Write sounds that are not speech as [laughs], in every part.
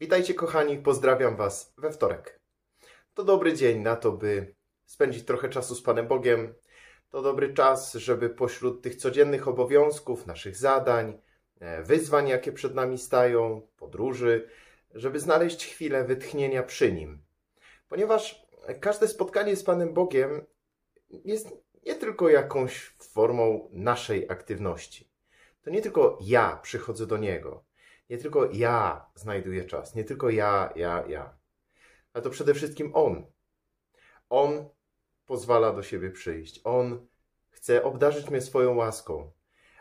Witajcie kochani, pozdrawiam Was we wtorek. To dobry dzień na to, by spędzić trochę czasu z Panem Bogiem. To dobry czas, żeby pośród tych codziennych obowiązków, naszych zadań, e, wyzwań, jakie przed nami stają, podróży, żeby znaleźć chwilę wytchnienia przy Nim. Ponieważ każde spotkanie z Panem Bogiem jest nie tylko jakąś formą naszej aktywności. To nie tylko ja przychodzę do Niego, nie tylko ja znajduję czas, nie tylko ja, ja, ja, ale to przede wszystkim On. On pozwala do siebie przyjść. On chce obdarzyć mnie swoją łaską.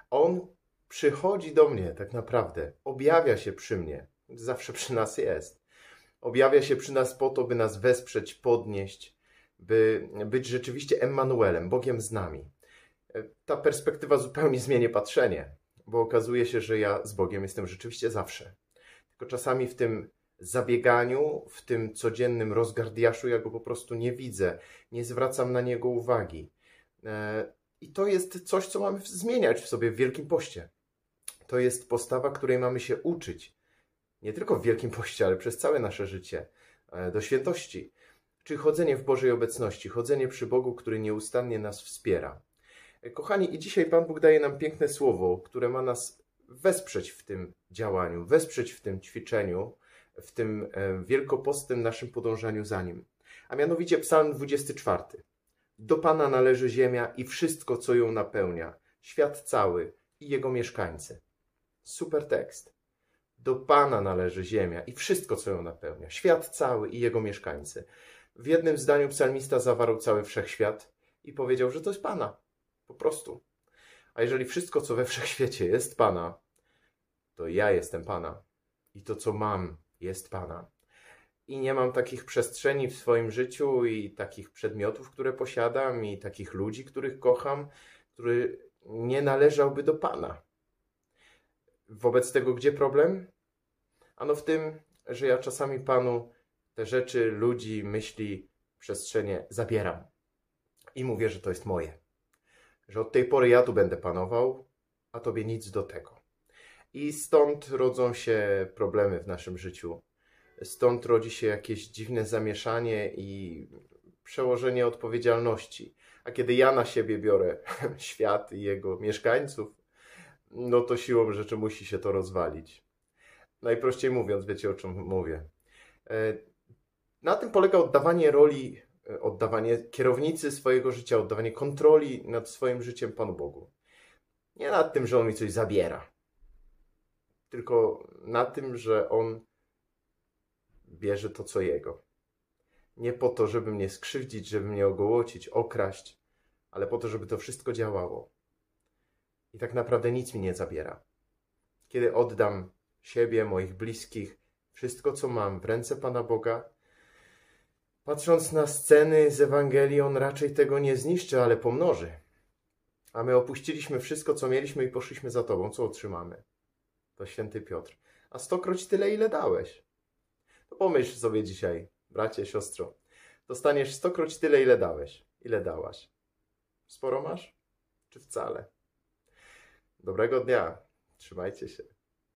On przychodzi do mnie tak naprawdę, objawia się przy mnie, zawsze przy nas jest. Objawia się przy nas po to, by nas wesprzeć, podnieść, by być rzeczywiście Emmanuelem, Bogiem z nami. Ta perspektywa zupełnie zmieni patrzenie bo okazuje się, że ja z Bogiem jestem rzeczywiście zawsze. Tylko czasami w tym zabieganiu, w tym codziennym rozgardiaszu ja go po prostu nie widzę, nie zwracam na niego uwagi. E, I to jest coś, co mamy zmieniać w sobie w Wielkim Poście. To jest postawa, której mamy się uczyć. Nie tylko w Wielkim Poście, ale przez całe nasze życie. E, do świętości. Czy chodzenie w Bożej obecności, chodzenie przy Bogu, który nieustannie nas wspiera. Kochani, i dzisiaj Pan Bóg daje nam piękne słowo, które ma nas wesprzeć w tym działaniu, wesprzeć w tym ćwiczeniu, w tym e, wielkopostnym naszym podążaniu za Nim. A mianowicie Psalm 24. Do Pana należy ziemia i wszystko, co ją napełnia, świat cały i jego mieszkańcy. Super tekst. Do Pana należy ziemia i wszystko, co ją napełnia, świat cały i jego mieszkańcy. W jednym zdaniu psalmista zawarł cały wszechświat i powiedział, że to jest Pana. Po prostu. A jeżeli wszystko, co we wszechświecie jest Pana, to ja jestem Pana. I to, co mam, jest Pana. I nie mam takich przestrzeni w swoim życiu, i takich przedmiotów, które posiadam, i takich ludzi, których kocham, który nie należałby do Pana. Wobec tego, gdzie problem? Ano w tym, że ja czasami Panu te rzeczy, ludzi, myśli, przestrzenie zabieram. I mówię, że to jest moje że od tej pory ja tu będę panował, a tobie nic do tego. I stąd rodzą się problemy w naszym życiu. Stąd rodzi się jakieś dziwne zamieszanie i przełożenie odpowiedzialności. A kiedy ja na siebie biorę [laughs] świat i jego mieszkańców, no to siłą rzeczy musi się to rozwalić. Najprościej mówiąc, wiecie o czym mówię. E, na tym polega oddawanie roli oddawanie kierownicy swojego życia, oddawanie kontroli nad swoim życiem Panu Bogu. Nie nad tym, że On mi coś zabiera, tylko na tym, że On bierze to, co Jego. Nie po to, żeby mnie skrzywdzić, żeby mnie ogołocić, okraść, ale po to, żeby to wszystko działało. I tak naprawdę nic mi nie zabiera. Kiedy oddam siebie, moich bliskich, wszystko, co mam w ręce Pana Boga, Patrząc na sceny z Ewangelii, on raczej tego nie zniszczy, ale pomnoży. A my opuściliśmy wszystko, co mieliśmy i poszliśmy za Tobą. Co otrzymamy? To święty Piotr. A stokroć tyle, ile dałeś. To pomyśl sobie dzisiaj, bracie, siostro. Dostaniesz stokroć tyle, ile dałeś. Ile dałaś? Sporo masz? Czy wcale? Dobrego dnia. Trzymajcie się.